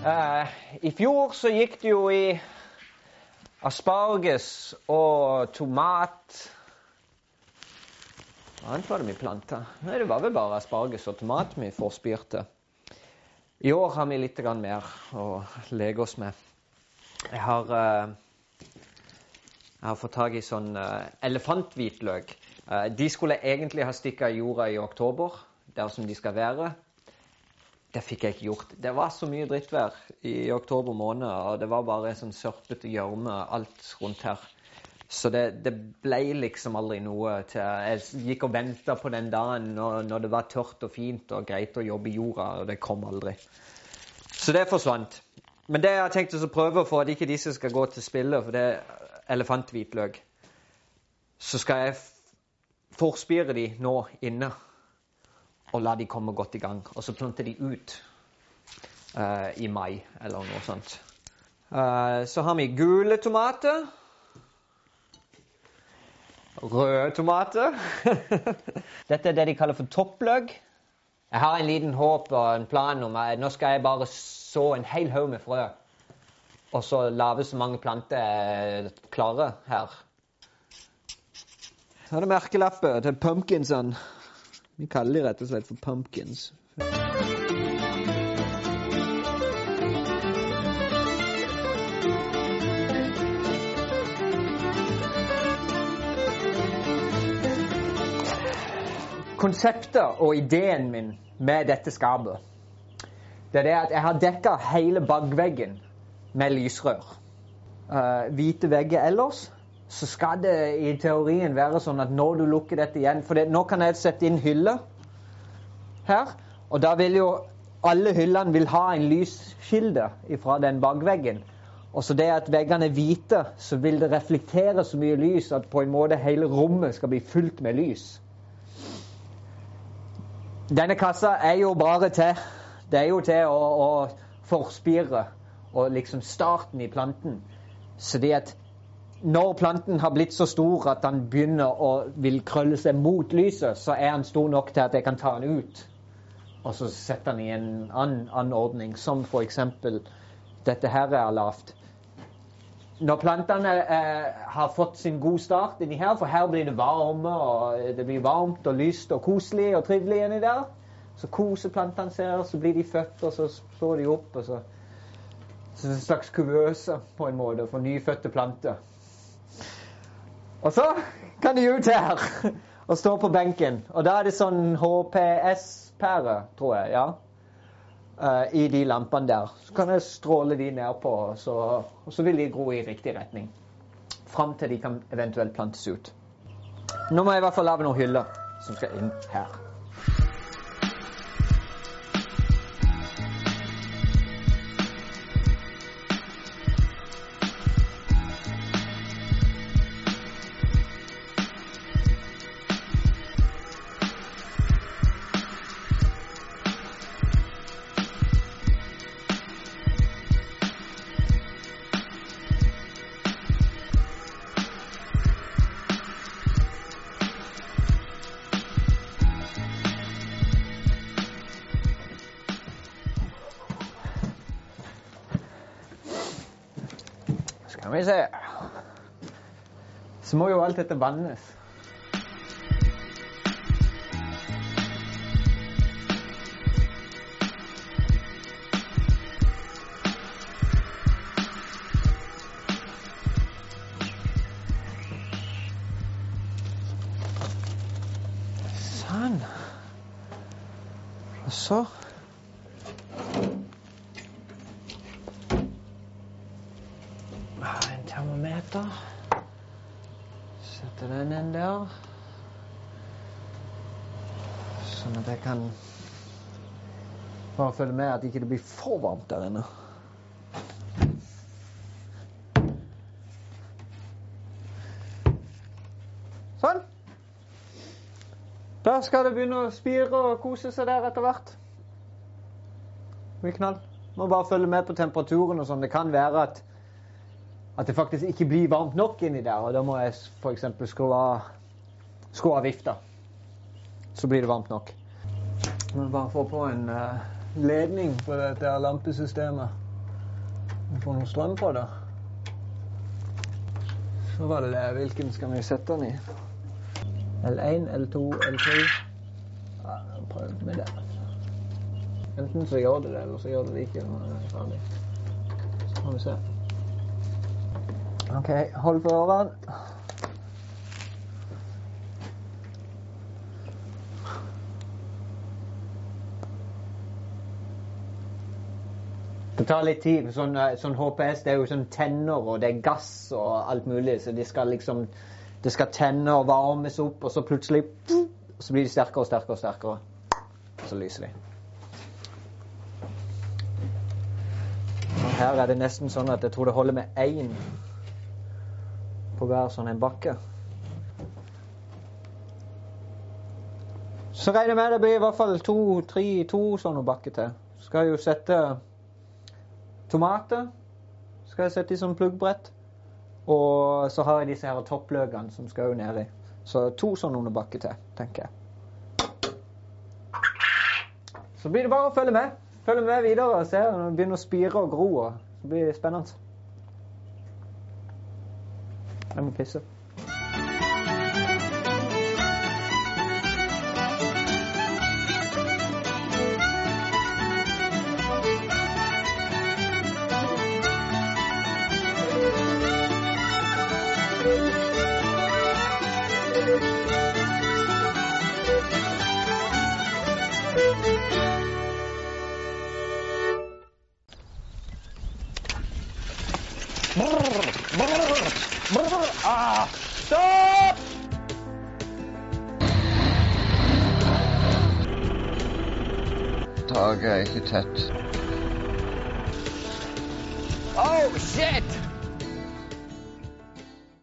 Eh, I fjor så gikk det jo i asparges og tomat Hva annet var det vi planta? Nei, det var vel bare asparges og tomat vi forspirte. I år har vi litt mer å leke oss med. Jeg har, eh, jeg har fått tak i sånn eh, elefanthvitløk. Eh, de skulle egentlig ha stikka i jorda i oktober, der som de skal være. Det fikk jeg ikke gjort. Det var så mye drittvær i oktober måned, og det var bare sånn sørpete gjørme alt rundt her. Så det, det, ble liksom aldri noe til Jeg gikk og venta på den dagen når, når, det var tørt og fint og greit å jobbe i jorda, og det kom aldri. Så det forsvant. Men det jeg har tenkt å prøve for at ikke disse skal gå til spille, for det er elefanthvitløk, så skal jeg forspire de nå inne og la de komme godt i gang. Og så planter de ut uh, i mai eller noe sånt. Uh, så har vi gule tomater. Røde tomater. Dette er det de kaller for toppløk. Jeg har en liten håp og en plan om at nå skal jeg bare så en hel haug med frø. Og så lage så mange planter klare her. Så er det merkelappet til pumpkinsene. Vi kaller de rett og slett for pumpkins. Konseptet og ideen min med dette skapet det er det at jeg har dekka hele bakveggen med lysrør. Uh, hvite vegger ellers så skal det i teorien være sånn at når du lukker dette igjen For det, nå kan jeg sette inn hyller her, og da vil jo alle hyllene vil ha en lyskilde fra den bakveggen. Og så det at veggene er hvite, så vil det reflektere så mye lys at på en måte hele rommet skal bli fullt med lys. Denne kassa er jo bare til Det er jo til å, å forspire og liksom starten i planten. Så det at når planten har blitt så stor at den begynner å vil krølle seg mot lyset, så er den stor nok til at jeg kan ta den ut og så setter den i en annen anordning, som f.eks. dette her er lavt. Når plantene eh, har fått sin god start inni her, for her blir det varme, og det blir varmt og lyst og koselig og trivelig inni der, så koser plantene seg, så blir de født, og så står de opp. og så så en slags kuvøse på en måte for nyfødte planter. Og så kan de ut her og stå på benken. Og da er det sånn HPS-pære, tror jeg. ja. Uh, I de lampene der. Så kan jeg stråle de nedpå, og så, og så vil de gro i riktig retning. Fram til de kan eventuelt plantes ut. Nå må jeg i hvert fall lage noen hyller som skal inn her. Skal vi se Så må jo alt dette vannes. Sånn. Og så en termometer. Setter den inn der. Sånn at jeg kan bare følge med at ikke det blir for varmt der inne. Sånn. Da skal det begynne å spire og kose seg der etter hvert. Mye knall. Må bare følge med på temperaturen og sånn. Det kan være at at det faktisk ikke blir varmt nok inni der. Og da må jeg f.eks. skru av, skru av vifta. Så blir det varmt nok. Må bare få på en uh, ledning på dette lampesystemet. Vi får noe strøm på det. Så var det det. Hvilken skal vi sette den i? L1, L2, L3. Ja, prøv med det. Enten så gjør det det, eller så gjør det det ikke er ferdig. Så får vi se. OK, hold for ørene. Det tar litt tid. Sånn, eh, sånn HPS det er jo sånn tenner, og det er gass og alt mulig. Så de skal liksom Det skal tenne og varmes opp, og så plutselig Så blir de sterkere og sterkere og sterkere. Så lyser de. Her er det nesten sånn at jeg tror det holder med én på hver sånn en bakke. Så regner jeg med det blir i hvert fall to, tre, to sånne bakker til. Skal jo sette tomater skal jeg sette i sånn pluggbrett. Og så har jeg disse her toppløkene som skal jo nedi. Så to sånne under bakke til, tenker jeg. Så blir det bare å følge med. Følge med videre og se når det begynner å spire og gro. og Det blir spennende. kami besok. Brrr, brrr. Ah, stopp! Taket er ikke tett. Oh, shit!